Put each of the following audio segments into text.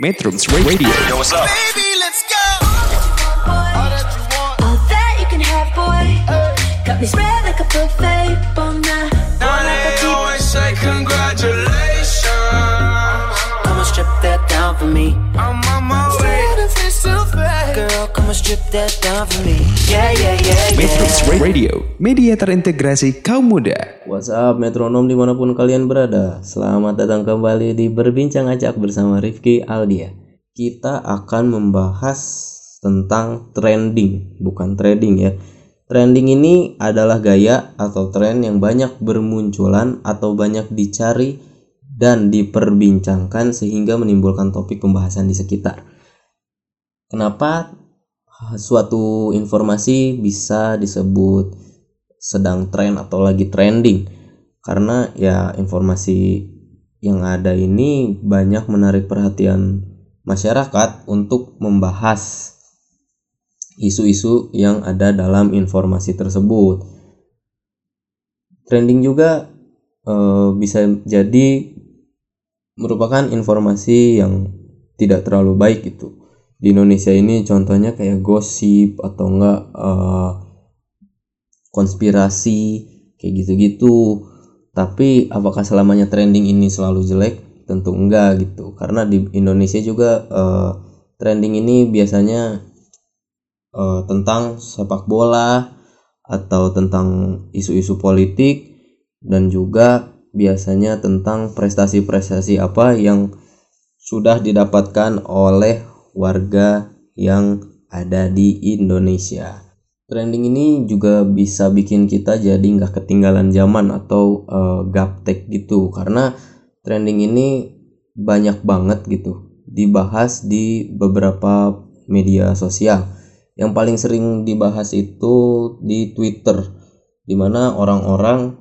Metrums Radio. Yo, what's up? Baby, let's go. All that you can have, boy. Got me spread like a buffet all night. Now they always say congratulations. Come and strip that down for me. I'm on my way. Girl, come and strip that down for me. Yeah, yeah, yeah, Metrums yeah. Radio, media terintegrasi kaum muda. What's up metronom di mana pun kalian berada Selamat datang kembali di Berbincang Acak bersama Rifki Aldia Kita akan membahas tentang trending Bukan trading ya Trending ini adalah gaya atau tren yang banyak bermunculan atau banyak dicari dan diperbincangkan sehingga menimbulkan topik pembahasan di sekitar Kenapa suatu informasi bisa disebut sedang tren atau lagi trending karena ya informasi yang ada ini banyak menarik perhatian masyarakat untuk membahas isu-isu yang ada dalam informasi tersebut. Trending juga eh, bisa jadi merupakan informasi yang tidak terlalu baik gitu. Di Indonesia ini contohnya kayak gosip atau enggak eh, konspirasi kayak gitu-gitu. Tapi apakah selamanya trending ini selalu jelek? Tentu enggak gitu. Karena di Indonesia juga eh, trending ini biasanya eh, tentang sepak bola atau tentang isu-isu politik dan juga biasanya tentang prestasi-prestasi apa yang sudah didapatkan oleh warga yang ada di Indonesia. Trending ini juga bisa bikin kita jadi nggak ketinggalan zaman atau uh, gaptek gitu. Karena trending ini banyak banget gitu dibahas di beberapa media sosial. Yang paling sering dibahas itu di Twitter di mana orang-orang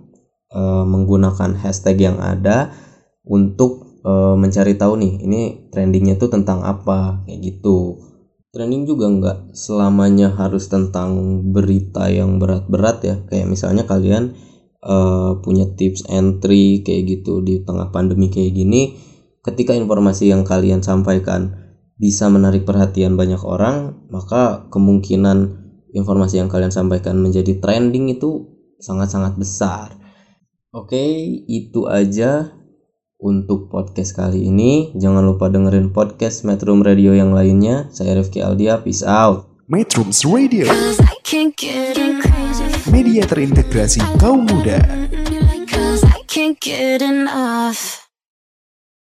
uh, menggunakan hashtag yang ada untuk uh, mencari tahu nih ini trendingnya tuh tentang apa kayak gitu. Trending juga nggak selamanya harus tentang berita yang berat-berat ya. Kayak misalnya kalian uh, punya tips entry kayak gitu di tengah pandemi kayak gini ketika informasi yang kalian sampaikan bisa menarik perhatian banyak orang maka kemungkinan informasi yang kalian sampaikan menjadi trending itu sangat-sangat besar. Oke itu aja untuk podcast kali ini. Jangan lupa dengerin podcast Metro Radio yang lainnya. Saya Rifki Aldia, peace out. Metrums Radio, Cause I can't get crazy. media terintegrasi kaum muda.